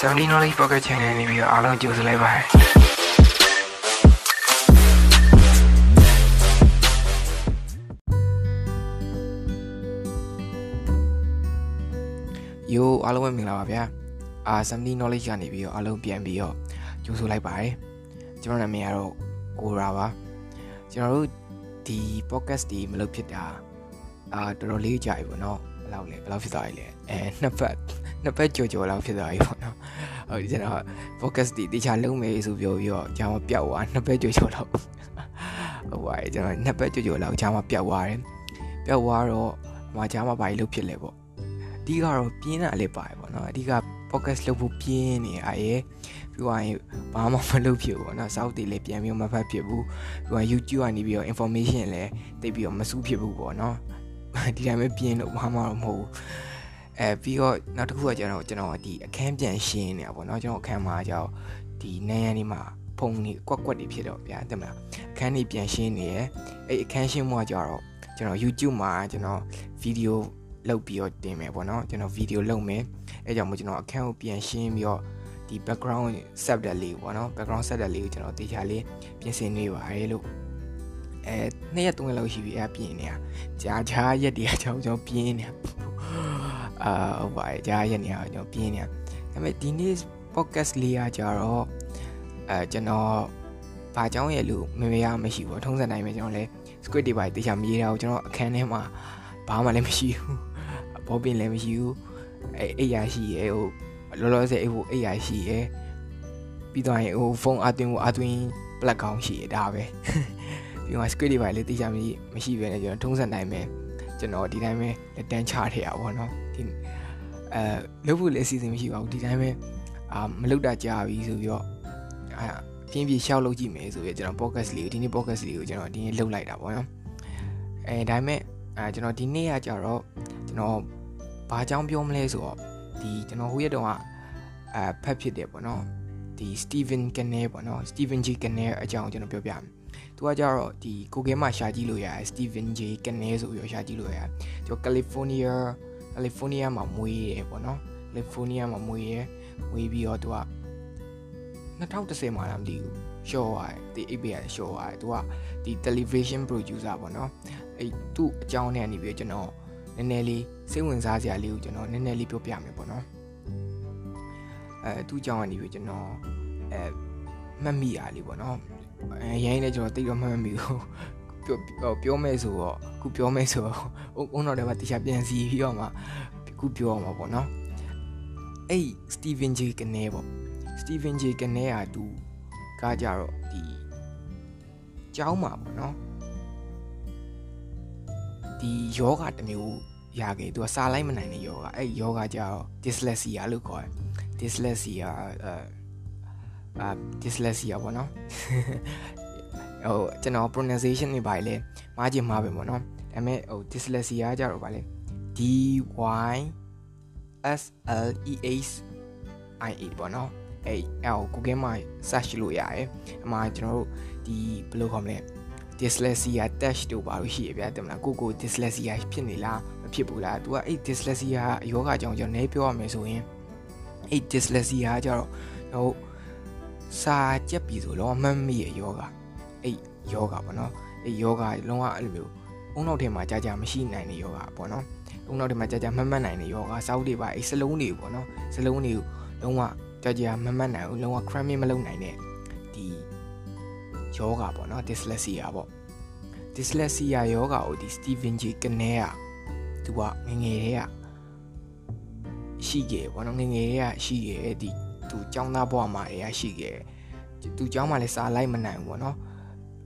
70 knowledge pocket channel နေပြီးတော့အားလုံးကြိုဆိုလိုက်ပါတယ်ယိုအားလုံးပဲမင်္ဂလာပါဗျာအာ70 knowledge ကနေပြီးတော့အားလုံးပြန်ပြီးတော့ကြိုဆိုလိုက်ပါတယ်ကျွန်တော်နာမည်ကတော့ကိုရာပါကျွန်တော်တို့ဒီ podcast ဒီမလုပ်ဖြစ်တာအာတော်တော်လေးကြာပြီပေါ့နော်ဘယ်လောက်လဲဘယ်လောက်ဖြစ်သွားပြီလဲအဲနှစ်ပတ်နှစ်ပတ်ကြော်ကြော်လောက်ဖြစ်သွားပြီပေါ့နော် ဟုတ်ဒီကျွန်တော် focus ဒီတခြားလုံးမယ်ဆိုပြောပြီးတော့ကျွန်တော်ပြောက်သွားနှစ်ပတ်ကြော်ကြော်လောက်ဟုတ်ပါရဲ့ကျွန်တော်နှစ်ပတ်ကြော်ကြော်လောက်ကျွန်တော်ပြောက်သွားတယ်ပြောက်သွားတော့ဟိုကျွန်တော်ဘာကြီးလုပ်ဖြစ်လဲပေါ့အဓိကတော့ပြင်းတာလေးပါတယ်ပေါ့နော်အဓိက focus လုပ်ဖို့ပြင်းနေအာရဲ့ပြီးတော့ဘာမှမလုပ်ဖြစ်ဘူးပေါ့နော်စောက်တွေလည်းပြန်ပြီးမဖတ်ဖြစ်ဘူးပြီးတော့ YouTube ကနေပြီးတော့ information လည်းတိတ်ပြီးတော့မစူးဖြစ်ဘူးပေါ့နော်ဒီတိုင်းပဲပြင်းလို့ဘာမှမဟုတ်ဘူး အဲပြီးတော့နောက်တစ်ခုကကျွန်တော်ကျွန်တော်ဒီအခန်းပြန်ရှင်းနေတာပေါ့နော်ကျွန်တော်အခန်းမှာကြောက်ဒီနန်းရန်ဒီမှာဖုံနေကွက်ကွက်တွေဖြစ်တော့ဗျာတင်မလားအခန်းကြီးပြန်ရှင်းနေရယ်အဲ့အခန်းရှင်းမှုကကြတော့ကျွန်တော် YouTube မှာကျွန်တော်ဗီဒီယိုလုပ်ပြီးတော့တင်မယ်ပေါ့နော်ကျွန်တော်ဗီဒီယိုလုပ်မယ်အဲကြောင့်မို့ကျွန်တော်အခန်းကိုပြန်ရှင်းပြီးတော့ဒီ background set တက်လေးပေါ့နော် background set တက်လေးကိုကျွန်တော်တေချာလေးပြင်ဆင်နေပါတယ်လို့အဲနှစ်ရက်သုံးရက်လောက်ရှိပြီအပြင်နေတာကြာကြာရက်တည်းအကြောင်းကျွန်တော်ပြင်းနေတာ အာဟုတ်ပါတယ်ကြာရက်နေအောင်ကျွန်တော်ပြင်းနေတာဒါပေမဲ့ဒီနေ့ podcast လေးကကြတော့အဲကျွန်တော်ဘာကြောင်းရဲ့လို့မမေရမရှိဘူးထုံးစံတိုင်းပဲကျွန်တော်လဲ script တွေပါတေချာမရေးတာကိုကျွန်တော်အခန်းထဲမှာဘာမှလည်းမရှိဘူးဘောပင်လည်းမရှိဘူးအဲအိယာရှိရဲဟိုလောလောဆယ်ဟိုအိယာရှိရဲပြီးတော့ဟိုဖုန်းအသွင်းကိုအသွင်း plug ကောင်းရှိရဒါပဲပြီးတော့ script တွေပါလေတေချာမရှိမရှိပဲねကျွန်တော်ထုံးစံတိုင်းပဲ ကျွန်တော်ဒီတိုင်းပဲလက်တန်းချထရပါဘောနော်ဒီအဲလုပ်ဖို့လည်းအစီအစဉ်မရှိပါဘူးဒီတိုင်းပဲအာမလုပ်တာကြာပြီဆိုပြီးတော့အာပြင်းပြရှောက်လုပ်ကြည့်မယ်ဆိုပြီးကျွန်တော် podcast လေးကိုဒီနေ့ podcast လေးကိုကျွန်တော်ဒီနေ့လုပ်လိုက်တာပေါ့နော်အဲဒါပေမဲ့အဲကျွန်တော်ဒီနေ့ကကြတော့ကျွန်တော်ဘာကြောင်းပြောမလဲဆိုတော့ဒီကျွန်တော်ဟိုရက်တုန်းကအဲဖတ်ဖြစ်တယ်ပေါ့နော်ဒီ Steven Kanner ပေါ့နော် Steven G Kanner အကြောင်းကျွန်တော်ပြောပြမယ် သူကကြတော့ဒီကိုကဲမှာရှာကြည့်လို့ရတယ် Steven J Canel ဆိုပြီးတော့ရှာကြည့်လို့ရတယ်သူက California California မှာမွေးရပေါ့နော် California မှာမွေးရမွေးပြီးတော့သူက2010မှာလားမသိဘူးရှော့ရတယ်ဒီအိပ်ပေးရတယ်ရှော့ရတယ်သူကဒီ television producer ပေါ့နော်အဲ့သူ့အကြောင်းနဲ့နေပြီးကျွန်တော်နည်းနည်းလေးစိတ်ဝင်စားစရာလေးကိုကျွန်တော်နည်းနည်းလေးပြောပြမယ်ပေါ့နော်အဲသူ့အကြောင်းကနေပြီးကျွန်တော်အဲမှတ်မိရလေးပေါ့နော် အဲရိုင်းနေကျွန်တော်တိတ်တော့မှတ်မမိဘူးပြောပြောမယ်ဆိုတော့ခုပြောမယ်ဆိုတော့အုံတော့တည်းကတရားပြန်စီပြီးတော့မှခုပြောအောင်ပါပေါ့နော်အဲ့ Steven J ကနေပေါ့ Steven J ကနေอ่ะသူကကြတော့ဒီကျောင်းမှာပေါ့နော်ဒီယောဂတစ်မျိုးရခဲ့သူကစာလိုက်မနိုင်တဲ့ယောဂအဲ့ယောဂကြတော့ dyslexia လို့ခေါ်တယ် dyslexia အဲ အာ dyslexia ပေါ့နော်ဟိုကျွန်တော် pronunciation တွေပါလေမှားချင်မှာပဲပေါ့နော်ဒါပေမဲ့ဟို dyslexia ကြတော့ဗာလေ D Y S L E H I A ပေါ့နော်အဲ့ L Google မှာ search လို့ရတယ်အမှကျွန်တော်တို့ဒီဘယ်လိုခေါ်မလဲ dyslexia test တို့ပါလို့ရှိရဗျာတင်မလားကိုကို dyslexia ဖြစ်နေလားမဖြစ်ဘူးလား तू ကအဲ့ dyslexia ယောဂအကြောင်းကျွန်တော်နည်းပြောရမယ်ဆိုရင်အဲ့ dyslexia ကကြတော့ဟို စာကြက်ပြီဆိုတော့မမမိရယောဂအဲ့ယောဂပေါ့နော်အဲ့ယောဂလုံးဝအဲ့လိုမျိုးအုံနောက်ထဲမှာကြာကြာမရှိနိုင်တဲ့ယောဂပေါ့နော်အုံနောက်ထဲမှာကြာကြာမမှတ်နိုင်တဲ့ယောဂစောက်တွေပါအဲ့စလုံးတွေပေါ့နော်စလုံးတွေကိုလုံးဝကြာကြာမမှတ်နိုင်ဘူးလုံးဝ cramming မလုပ်နိုင်တဲ့ဒီယောဂပေါ့နော် dyslexia ပေါ့ dyslexia ယောဂကိုဒီ Steven J ကနေကသူကငငယ်တွေကရှိခဲ့ပေါ့နော်ငငယ်တွေကရှိခဲ့ဒီ သူចောင်းသားဘဝမှာတွေကရှိခဲ့သူចောင်းမှာလည်းစာလိုက်မနိုင်ဘူးပေါ့နော်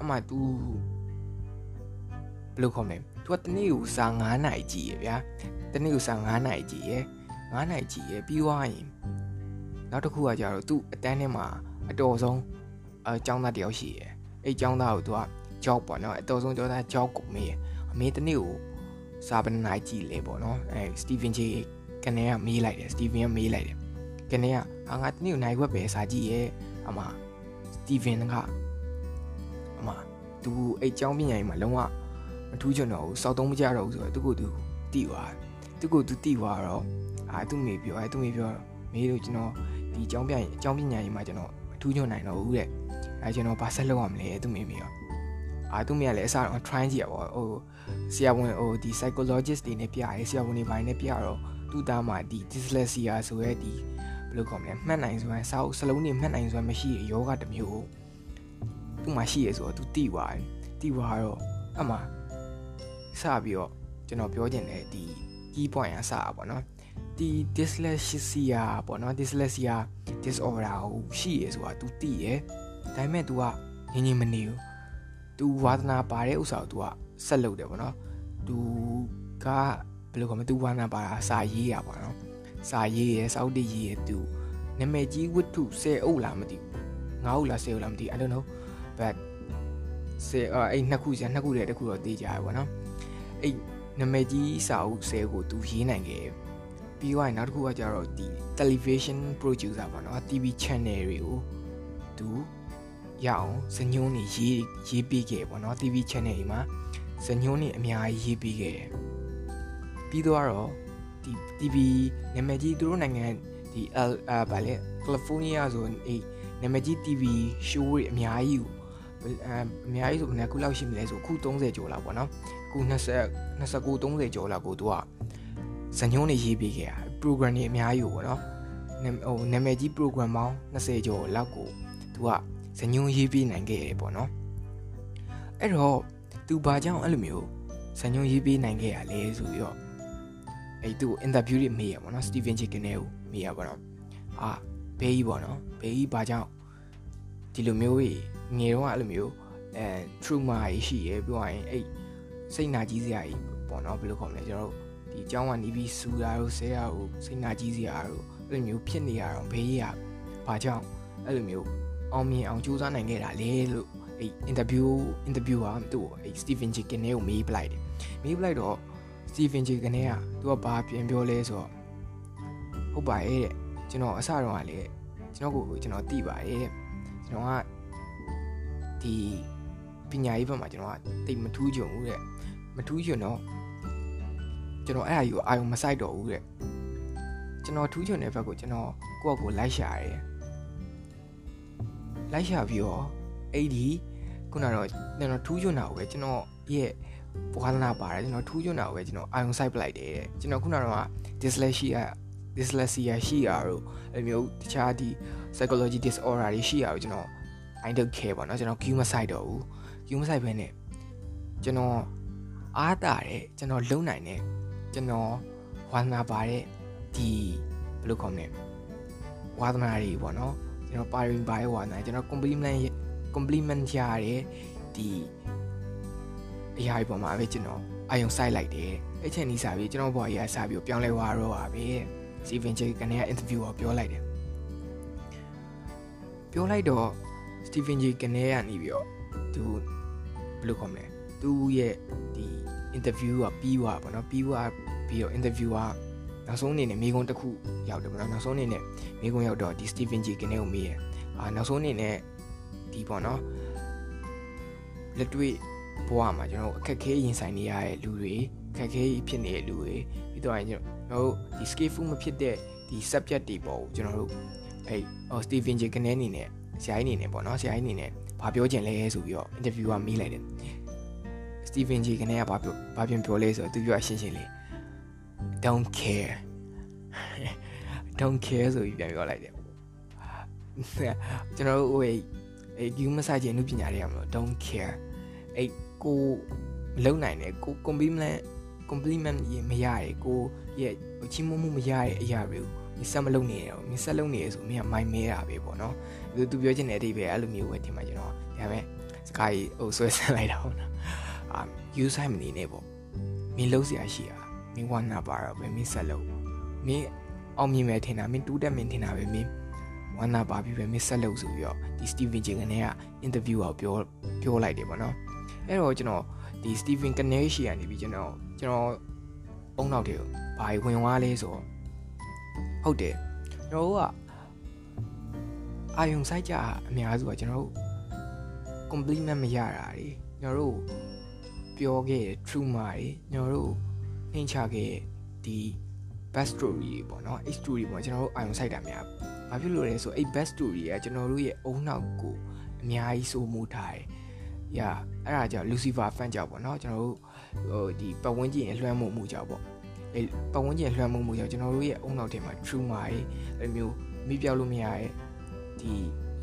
အမှ तू ဘယ်လိုခေါ်မလဲ तू ကတနေ့ကိုစာ9နိုင်ကြည့်ရဗျာတနေ့ကိုစာ9နိုင်ကြည့်ရ9နိုင်ကြည့်ရပြီးသွားရင်နောက်တစ်ခုကကြတော့ तू အတန်းထဲမှာအတော်ဆုံးအဲចောင်းသားတယောက်ရှိရအဲ့ចောင်းသားကို तू ကကြောက်ပေါ့နော်အတော်ဆုံးကြောသားကြောက်ကိုမေးအမေတနေ့ကိုစာပန်းနိုင်ကြည့်လေပေါ့နော်အဲစတီဗင်ဂျေကနေကမေးလိုက်တယ်စတီဗင်ကမေးလိုက်တယ် ကနေကဟာငါတနေ့ကိုနိုင်ခွက်ပဲစာကြည့်ရဲ့အမစတီဗင်ကအမ तू အဲ့ចောင်းပညာရေးမှာလုံးဝမထူးချွန်တော့ဘူးစောက်သုံးမကြတော့ဘူးဆိုတော့သူ့ကိုသူတီးသွားသူ့ကိုသူတီးသွားတော့အာသူ့မေပြောအဲသူ့မေပြောမေးလို့ကျွန်တော်ဒီဒီအကြောင်းပြန်အကြောင်းပညာရေးမှာကျွန်တော်အထူးညွှန်နိုင်တော့ဘူးတဲ့အဲကျွန်တော်ဘာဆက်လုပ်ရမလဲသူမေးမိရောအာသူမေးကလည်းအစားတော့ try ကြည့်ရပါဟိုဆရာဝန်ဟိုဒီ psychologist တွေနဲ့ပြရဲဆရာဝန်တွေပိုင်းနဲ့ပြတော့သူ့သားမှာဒီ dyslexia ဆိုရဲဒီ ဘယ်လိုခေါ်မလဲမှတ်နိုင်စွမ်းစာအုပ်စလုံးတွေမှတ်နိုင်စွမ်းမရှိတဲ့ယောဂတစ်မျိုးသူ့မှာရှိရဆိုတော့သူတိသွားတယ်တိသွားတော့အမှစပြီးတော့ကျွန်တော်ပြောချင်တယ်ဒီ key point အစပါပေါ့နော်ဒီ dyslexia ပေါ့နော် dyslexia disorder ကိုရှိရဆိုတာ तू သိရဒါပေမဲ့ तू ကငင်းငင်းမနေဘူး तू ဝါသနာပါတဲ့ဥစ္စာကို तू ကဆက်လုပ်တယ်ပေါ့နော် तू ကဘယ်လိုခေါ်မလဲ तू ဝါသနာပါတာစာရေးရပေါ့နော် စာရေးရယ်စောက်တည်ရေးရယ်သူနာမည်ကြီးဝတ္ထုဆယ်အုပ်လားမသိဘူးငါးအုပ်လားဆယ်အုပ်လားမသိ I don't know but ဆယ်အဲ့နှစ်ခုဆယ်နှစ်ခုတည်းတစ်ခုတော့သိကြရပါတော့အဲ့နာမည်ကြီးစာအုပ်ဆယ်ကိုသူရေးနိုင်ခဲ့ပြီးတော့နောက်တစ်ခုကကြတော့ဒီ television producer ပေါ့နော် TV channel တွေကိုသူရအောင်ဇညုံးနေရေးရေးပေးခဲ့ပေါ့နော် TV channel တွေမှာဇညုံးနေအများကြီးရေးပေးခဲ့ပြီးတော့ ဒီ TV နာမည်ကြီးသူတို့နိုင်ငံဒီ L အာဗာလေကယ်လီဖိုးနီးယားဆိုအေးနာမည်ကြီး TV show တွေအများကြီးကိုအများကြီးဆိုဘယ်ခုလောက်ရှိမလဲဆိုအခု30ကျော်လောက်ပေါ့နော်အခု20 29 30ကျော်လောက်ကိုသူကဇညုံးနေရေးပေးခဲ့တာ program တွေအများကြီးကိုပေါ့နော်ဟိုနာမည်ကြီး program ပေါင်း20ကျော်လောက်ကိုသူကဇညုံးရေးပေးနိုင်ခဲ့တယ်ပေါ့နော်အဲ့တော့သူဘာကြောင့်အဲ့လိုမျိုးဇညုံးရေးပေးနိုင်ခဲ့ရလဲဆိုပြီးတော့ အဲ့သူ့ interview တွေမေးရပေါ့နော် Steven Chicken နဲ့ကိုမေးရပေါ့နော်အာဘေးကြီးပေါ့နော်ဘေးကြီးဘာကြောင့်ဒီလိုမျိုးကြီးငယ်တော့အဲ့လိုမျိုးအဲ trauma ကြီးရှိရပြောရရင်အဲ့စိတ်နာကြီးစရာကြီးပေါ့နော်ဘယ်လိုခေါ်မလဲကျွန်တော်တို့ဒီအကြောင်းကနေပြီးစူတာတို့ဆဲရတို့စိတ်နာကြီးစရာတို့အဲ့လိုမျိုးဖြစ်နေရတော့ဘေးကြီးကဘာကြောင့်အဲ့လိုမျိုးအောင်မြင်အောင်ကြိုးစားနိုင်ခဲ့တာလေလို့အဲ့ interview interview ဟာသူ့အဲ့ Steven Chicken နဲ့ကိုမေးပလိုက်တယ်မေးပလိုက်တော့ Steven Chicken နဲ့ကသူကဘာပြန်ပြောလဲဆိုတော့ဟုတ်ပါရဲ့တဲ့ကျွန်တော်အစတော့ကလေကျွန်တော်ကိုကျွန်တော်သိပါတယ်တဲ့ကျွန်တော်ကဒီပညာရေးဘက်မှာကျွန်တော်ကတိတ်မထူးကြုံဘူးတဲ့မထူးကြုံတော့ကျွန်တော်အဲ့အရာကိုအာရုံမစိုက်တော့ဘူးတဲ့ကျွန်တော်ထူးကြုံတဲ့ဘက်ကိုကျွန်တော်ကိုယ့်အကိုလိုက်ရှာရတယ်လိုက်ရှာပြီးတော့အဲ့ဒီခုနတော့ကျွန်တော်ထူးကြုံတာကိုပဲကျွန်တော်ရဲ့ ဘဝနာပါတယ်ကျွန်တော်ထူးကြုံတာကိုပဲကျွန်တော်အာရုံစိုက်ပလိုက်တယ်တဲ့ကျွန်တော်ခုနတော့ dyslexia dyslexia ရှိရတော့အဲ့မျိုးတခြားဒီ psychology disorder တွေရှိရတော့ကျွန်တော် I don't care ပေါ့နော်ကျွန်တော် queue မဆိုင်တော့ဘူး queue မဆိုင်ဘဲနဲ့ကျွန်တော်အားတာတဲ့ကျွန်တော်လုံနိုင်တဲ့ကျွန်တော်ဝါသနာပါတဲ့ဒီဘယ်လိုခေါ်မလဲဝါသနာတွေပေါ့နော်ကျွန်တော်ပါရင်ပါရဲ့ဝါသနာကျွန်တော် compliment compliment ရတဲ့ဒီ အရာတွေပေါ်မှာပဲကျွန်တော်အာယုံစိုက်လိုက်တယ်အဲ့ချိန်ကြီးစားပြီးကျွန်တော်ဘွားကြီးကစားပြီးပြောင်းလဲသွားတော့ပါပဲစီဗင်ဂျေကနေက interview ကိုပြောလိုက်တယ်ပြောလိုက်တော့ Stephen J ကနေကနေပြီးတော့သူဘယ်လိုခေါ်မလဲသူရဲ့ဒီ interview ကပြီးသွားပါတော့ပြီးသွားပြီးတော့ interview ကနောက်ဆုံးအနေနဲ့မိကုံတစ်ခုရောက်တယ်ပေါ့နော်နောက်ဆုံးအနေနဲ့မိကုံရောက်တော့ဒီ Stephen J ကနေကိုမေးရအာနောက်ဆုံးအနေနဲ့ဒီပေါ့နော်လက်တွေ့ ဘဝမှာကျွန်တော်အခက်ခဲရင်ဆိုင်နေရတဲ့လူတွေအခက်ခဲဖြစ်နေတဲ့လူတွေပြီးတော့ကျွန်တော်တို့ဒီ skillful မဖြစ်တဲ့ဒီ subject တွေပေါ့ကျွန်တော်တို့အဲ့ဟို Stephen J ကနေအနေနဲ့ဆရာကြီးအနေနဲ့ပေါ့နော်ဆရာကြီးအနေနဲ့ဘာပြောချင်လဲဆိုပြီးတော့ interview ကမေးလိုက်တယ် Stephen J ကနေကဘာပြောဘာပြန်ပြောလဲဆိုတော့သူပြောအရှင်းရှင်းလေး don't care don't care ဆိုပြီးပြန်ပြောလိုက်တယ်ကျွန်တော်တို့ဟိုအဲ game မဆိုင်ခြင်းနုပညာတွေကမလို့ don't care အဲ ကိုမလုံနိုင်တယ်ကို compliment compliment ရမရရကိုရဲ့ချီးမွမ်းမှုမရရအရာတွေကိုမဆက်မလုပ်နေရောမဆက်လုပ်နေရဆိုမင်းကမိုင်းမဲတာပဲပေါ့နော်သူသူပြောချင်တဲ့အတိတ်ပဲအဲ့လိုမျိုးပဲဒီမှာကျွန်တော်ဒါပေမဲ့စကားကြီးဟိုဆွဲဆန်းလိုက်တာပေါ့နော်အာ use time မနေနဲ့ပေါ့မင်းလုံးစရာရှိတာမင်းဝမ်းနာပါတော့ပဲမင်းဆက်လုပ်မင်းအောင်မြင်မယ်ထင်တာမင်းတူးတက်မင်းထင်တာပဲမင်းဝမ်းနာပါပြီပဲမင်းဆက်လုပ်ဆိုပြီးတော့ဒီ Steven Jing ကနေက interview ကိုပြောပြောလိုက်တယ်ပေါ့နော် အဲ့တော့ကျွန်တော်ဒီ Steven Kanashi ကနေပြီးကျွန်တော်ကျွန်တော်အုံနောက်တွေကိုဘာဝင်သွားလဲဆိုတော့ဟုတ်တယ်ကျွန်တော်တို့ကအာယုံဆိုင်ကြအများစုကကျွန်တော်တို့ compliment မရတာတွေကျွန်တော်တို့ပြောခဲ့တဲ့ trauma တွေကျွန်တော်တို့နှိမ်ချခဲ့ဒီ best story တွေပေါ့နော် H story ပေါ့ကျွန်တော်တို့အာယုံဆိုင်တာများဘာဖြစ်လို့လဲဆိုအဲ့ best story ကကျွန်တော်တို့ရဲ့အုံနောက်ကိုအများကြီးစိုးမိုးထားတယ်။ ညာအဲ့ဒါကြောင့် Lucifer fan ကြောင့်ပေါ့နော်ကျွန်တော်တို့ဟိုဒီပတ်ဝန်းကျင်လွှမ်းမိုးမှုကြောင့်ပေါ့အဲပတ်ဝန်းကျင်လွှမ်းမိုးမှုကြောင့်ကျွန်တော်တို့ရဲ့အုံနောက်ထဲမှာ true မာတွေအဲ့မျိုးမိပြောက်လို့မရတဲ့ဒီ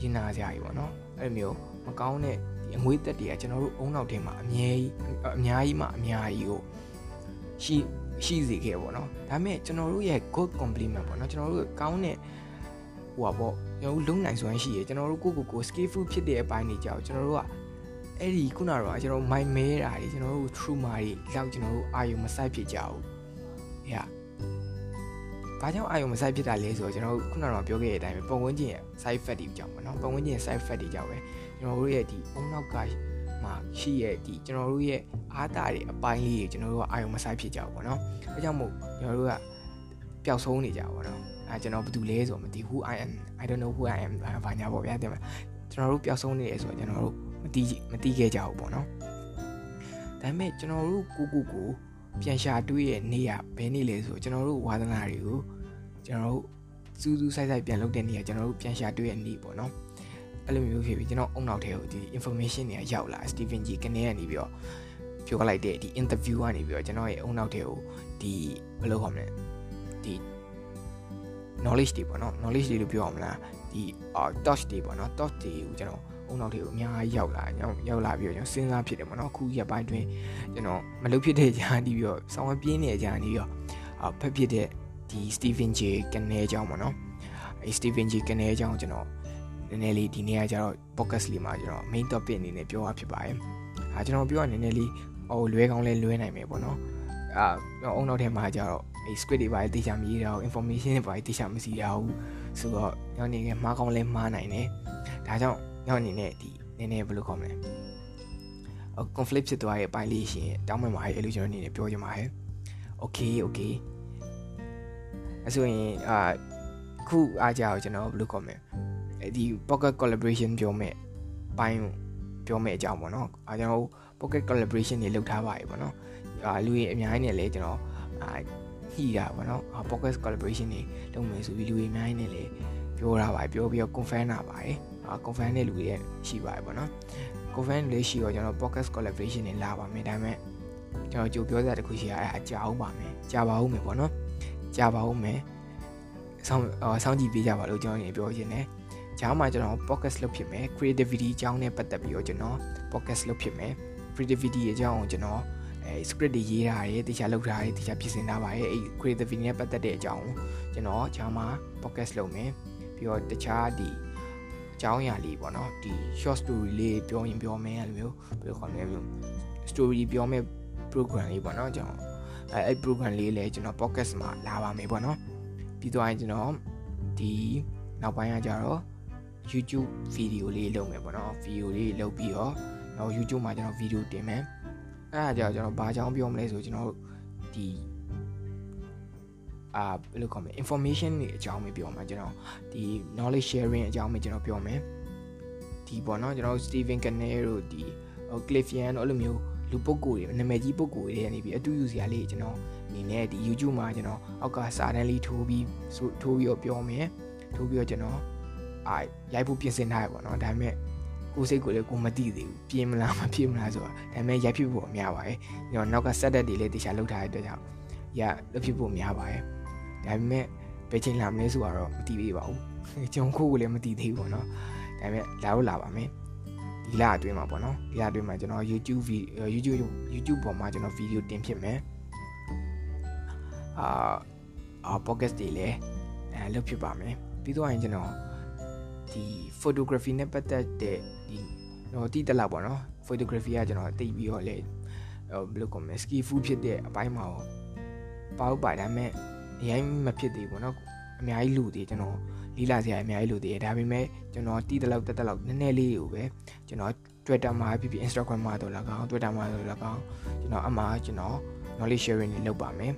ရင်နာစရာကြီးပေါ့နော်အဲ့မျိုးမကောင်းတဲ့ဒီအငွေးသက်တွေကကျွန်တော်တို့အုံနောက်ထဲမှာအများကြီးအများကြီးမှအများကြီးကိုရှိရှိစေခဲ့ပေါ့နော်ဒါပေမဲ့ကျွန်တော်တို့ရဲ့ good compliment ပေါ့နော်ကျွန်တော်တို့ကောင်းတဲ့ဟိုပါပေါ့ကျွန်တော်တို့လုံနိုင်စွမ်းရှိရကျွန်တော်တို့ကိုကိုကို skillful ဖြစ်တဲ့အပိုင်းတွေကြောင့်ကျွန်တော်တို့က အဲ့ဒီခုနကတော့ကျွန်တော်မိုင်မဲတာတွေကျွန်တော်တို့ true မာတွေလောက်ကျွန်တော်တို့အာယုံမဆိုင်ဖြစ်ကြဘူး။ဟာ။ဘာကြောင့်အာယုံမဆိုင်ဖြစ်တာလဲဆိုတော့ကျွန်တော်တို့ခုနကတော့ပြောခဲ့တဲ့အတိုင်းပဲပုံဝန်းကျင်ရဲ့ side effect တွေကြောင့်ပေါ့နော်။ပုံဝန်းကျင်ရဲ့ side effect တွေကြောင့်ပဲကျွန်တော်တို့ရဲ့ဒီအုံနောက်ကမှာရှိရဲ့ဒီကျွန်တော်တို့ရဲ့အားတာတွေအပိုင်းလေးတွေကျွန်တော်တို့ကအာယုံမဆိုင်ဖြစ်ကြဘူးပေါ့နော်။အဲကြောင့်မို့ကျွန်တော်တို့ကပျောက်ဆုံးနေကြပါပေါ့နော်။အဲကျွန်တော်ဘာတူလဲဆိုတော့မသိ who I am I don't know who I am ဘာညာပေါ့ဗျာတဲ့မှာကျွန်တော်တို့ပျောက်ဆုံးနေရဆိုတော့ကျွန်တော်တို့မ တီးမတီးခဲ့ကြဘူးပေါ့နော်။ဒါပေမဲ့ကျွန်တော်တို့ကိုကိုကိုပြန်ရှာတွေးရဲ့နေရဘယ်နေလဲဆိုကျွန်တော်တို့ဝါသနာတွေကိုကျွန်တော်တို့စူးစူးဆိုင်ဆိုင်ပြန်လုပ်တဲ့နေရကျွန်တော်တို့ပြန်ရှာတွေးရဲ့နေပေါ့နော်အဲ့လိုမျိုးဖြစ်ပြီးကျွန်တော်အုံနောက်ထဲကိုဒီ information တွေကရောက်လာ Stephen G ကနေကနေပြီးတော့ပြောလိုက်တဲ့ဒီ interview ကနေပြီးတော့ကျွန်တော်ရဲ့အုံနောက်ထဲကိုဒီဘယ်လိုခေါ်မလဲဒီ knowledge တွေပေါ့နော် knowledge တွေလို့ပြောအောင်မလားဒီ touch တွေပေါ့နော် touch တွေကိုကျွန်တော် အုံနောက်တွေကိုအများကြီးရောက်လာရောက်လာပြီးတော့ကျွန်တော်စဉ်းစားဖြစ်တယ်ပေါ့နော်အခုရက်ပိုင်းတွင်ကျွန်တော်မလုပ်ဖြစ်တဲ့ကြာနေပြီးတော့ဆောင်းဝပြင်းနေကြာနေပြီးတော့အဖက်ဖြစ်တဲ့ဒီ Stephen J ကနေအကြောင်းပေါ့နော်အဲ Stephen J ကနေအကြောင်းကျွန်တော်နည်းနည်းလေးဒီနေ့ကကျတော့ podcast လေးမှာကျွန်တော် main topic အနေနဲ့ပြောရဖြစ်ပါတယ်အာကျွန်တော်ပြောရနည်းနည်းလေးဟိုလွဲကောင်းလဲလွဲနိုင်မယ်ပေါ့နော်အာအုံနောက်ထဲမှာကျတော့အဲ script တွေပါတေချာမရေးတော့ information တွေပါတေချာမစီရဘူးဆိုတော့ညနေခင်းမှားကောင်းလဲမှားနိုင်တယ်ဒါကြောင့် ညအနေနဲ့ဒီနည်းနည်းဘယ်လိုခေါ်မလဲ conflict ဖြစ်သွားရဲ့အပိုင်းလေးရှင်တောင်းပန်ပါရဲ့အဲ့လိုကျွန်တော်အနေနဲ့ပြောချင်ပါတယ် okay okay အဲဆိုရင်အာခုအားကြအောင်ကျွန်တော်ဘယ်လိုခေါ်မလဲဒီ pocket collaboration ပြောမယ်ပိုင်းပြောမယ်အကြောင်းပေါ့နော်အားကျွန်တော် pocket collaboration တွေလုပ်ထားပါပြီပေါ့နော်အာလူတွေအများကြီးနဲ့လည်းကျွန်တော်အာညှိတာပေါ့နော် pocket collaboration တွေလုပ်မယ်ဆိုပြီးလူတွေအများကြီးနဲ့လည်းပြောတာပါပြောပြီးတော့ confirm တာပါတယ် အာ confirm တဲ့လူတွေရှိပါတယ်ပေါ့နော် confirm လေးရှိတော့ကျွန်တော် podcast collaboration တွေလာပါမယ်ဒါပေမဲ့ကျွန်တော်ကြိုပြောစရာတခုရှိရအဲအကြာအောင်ပါမယ်ကြာပါဦးမယ်ပေါ့နော်ကြာပါဦးမယ်ဆောင်းဆောင်းကြည့်ပေးကြပါလို့ကျွန်တော်နေပြောချင်တယ်ဂျားမှာကျွန်တော် podcast လုပ်ဖြစ်မယ် creativity အကြောင်းနဲ့ပတ်သက်ပြီးတော့ကျွန်တော် podcast လုပ်ဖြစ်မယ် creativity အကြောင်းကိုကျွန်တော်အဲ script တွေရေးတာတွေတခြားလုပ်တာတွေတခြားပြင်ဆင်တာပါရဲ့အဲ creativity နဲ့ပတ်သက်တဲ့အကြောင်းကိုကျွန်တော်ဂျားမှာ podcast လုပ်မယ်ပြီးတော့တခြားဒီ အကြောင်းအရာလေးပေါ့နော်ဒီ short story လေးပြောရင်ပြောမယ်အဲ့လိုမျိုးဘယ်လိုခေါ်မလဲမျိုး story ပြောမယ် program လေးပေါ့နော်ကျွန်တော်အဲအဲ့ program လေးလည်းကျွန်တော် podcast မှာလာပါမယ်ပေါ့နော်ပြီးတော့ကျွန်တော်ဒီနောက်ပိုင်းကကြတော့ YouTube video လေးလုပ်မယ်ပေါ့နော် video လေးလုပ်ပြီးတော့တော့ YouTube မှာကျွန်တော် video တင်မယ်အဲ့ဒါကြောင့်ကျွန်တော်ဘာကြောင်းပြောမလဲဆိုကျွန်တော်ဒီ အာဘယ်လိုခေါ်မလဲ information တွေအကြောင်းပဲပြောမှာကျွန်တော်ဒီ knowledge sharing အကြောင်းပဲကျွန်တော်ပြောမယ်ဒီပေါ့နော်ကျွန်တော် Steven Canero တို့ဒီ Cliffian တို့အဲ့လိုမျိုးလူပုဂ္ဂိုလ်တွေနာမည်ကြီးပုဂ္ဂိုလ်တွေနေပြီးအတူယူစရာလေးကျွန်တော်အနေနဲ့ဒီ YouTube မှာကျွန်တော်အောက်ကစာတန်းလေးထိုးပြီးထိုးပြီးတော့ပြောမယ်ထိုးပြီးတော့ကျွန်တော်အာရိုက်ဖို့ပြင်ဆင်ထားရပေါ့နော်ဒါပေမဲ့ကိုစိတ်ကိုလည်းကိုမသိသေးဘူးပြင်မလားမပြင်မလားဆိုတာဒါပေမဲ့ရိုက်ဖြစ်ဖို့အများပါတယ်ကျွန်တော်နောက်က set up တွေလည်းတခြားလုပ်ထားတဲ့အတွက်ကြောင့်ရလုပ်ဖြစ်ဖို့များပါတယ် ဒါပေမဲ့ဘယ်ချိန်လာမလဲဆိုတော့မသိသေးပါဘူးကျွန်တော်ကိုကိုလည်းမသိသေးဘူးပေါ့နော်ဒါပေမဲ့လာတော့လာပါမယ်ဒီလအတွင်းမှာပေါ့နော်ဒီလအတွင်းမှာကျွန်တော် YouTube YouTube YouTube ပေါ်မှာကျွန်တော်ဗီဒီယိုတင်ဖြစ်မယ်အာအာ podcast တွေလည်းအဲလုပ်ဖြစ်ပါမယ်ပြီးတော့ရင်ကျွန်တော်ဒီ photography နဲ့ပတ်သက်တဲ့ဒီတော့တိတက်လာပေါ့နော် photography ကကျွန်တော်တိတ်ပြီးတော့လေဘယ်လိုကောမလဲ ski food ဖြစ်တဲ့အပိုင်းမှာပေါ့ပါဒါပေမဲ့ အရင်မဖြစ်သေးဘူးเนาะအများကြီးလူသေးကျွန်တော်လီလာစရာအများကြီးလူသေးတယ်ဒါပေမဲ့ကျွန်တော်တီးတလောက်တက်တက်လောက်နည်းနည်းလေးကိုပဲကျွန်တော် Twitter မှာဖြစ်ဖြစ် Instagram မှာတော့၎င်း Twitter မှာတော့၎င်းကျွန်တော်အမှားကျွန်တော် knowledge sharing တွေလုပ်ပါမယ်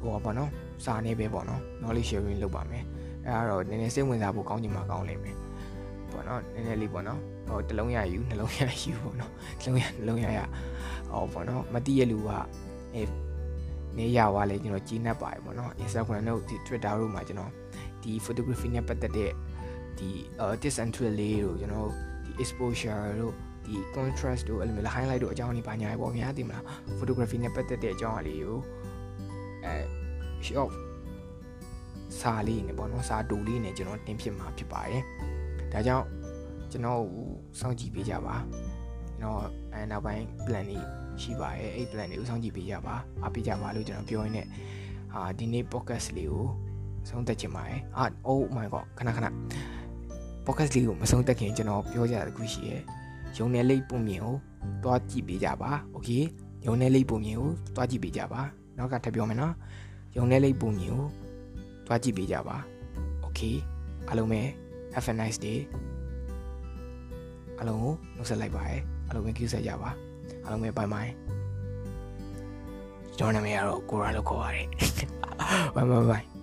ဟိုပါပေါ့နော်စာနေပဲပေါ့နော် knowledge sharing လုပ်ပါမယ်အဲဒါတော့နည်းနည်းစိတ်ဝင်စားဖို့ကောင်းချင်မှကောင်းလိမ့်မယ်ပေါ့နော်နည်းနည်းလေးပေါ့နော်ဟိုတလုံးရယူနှလုံးရယူပေါ့နော်နှလုံးရနှလုံးရရဟောပေါ့နော်မတိရလူကအဲ နေရပါလေကျွန်တော်ကြီးနှက်ပါတယ်ပေါ့နော် Instagram တို့ဒီ Twitter တို့မှာကျွန်တော်ဒီ photography နဲ့ပတ်သက်တဲ့ဒီ tips and trick လေးတို့ကျွန်တော်ဒီ exposure တို့ဒီ contrast တို့အဲ့လိုမျိုး highlight တို့အကြောင်းတွေပါညာပေါ့ဗျာသိမလား photography နဲ့ပတ်သက်တဲ့အကြောင်းအလေးကိုအဲ short စာလေးနဲ့ပေါ့နော်စာတူလေးနဲ့ကျွန်တော်တင်ဖြစ်မှာဖြစ်ပါတယ်ဒါကြောင့်ကျွန်တော်စောင့်ကြည့်ပေးကြပါကျွန်တော်အဲနောက်ပိုင်း plan တွေ ရှိပါတယ်အဲ့ plan တွေဥဆောင်ကြည့်ပေးကြပါအားပေးကြပါလို့ကျွန်တော်ပြောရင်းနဲ့ဟာဒီနေ့ podcast လေးကိုဆုံးသက်ချင်ပါတယ်ဟာ oh my god ခဏခဏ podcast လေးကိုမဆုံးသက်ခင်ကျွန်တော်ပြောကြတဲ့ခုရှိရယ်ရုံနယ်လေးပုံမြင်ကိုတွားကြည့်ပေးကြပါ okay ရုံနယ်လေးပုံမြင်ကိုတွားကြည့်ပေးကြပါနောက်ကထပ်ပြောမယ်နော်ရုံနယ်လေးပုံမြင်ကိုတွားကြည့်ပေးကြပါ okay အားလုံးပဲ have a nice day အားလုံးကိုနှုတ်ဆက်လိုက်ပါရယ်အားလုံးပဲကြည့်ဆက်ကြပါ အားလုံးပဲ bye bye ကျွန်တော်နာမည်ကတော့ကိုရာလို့ခေါ်ပါတယ် bye bye bye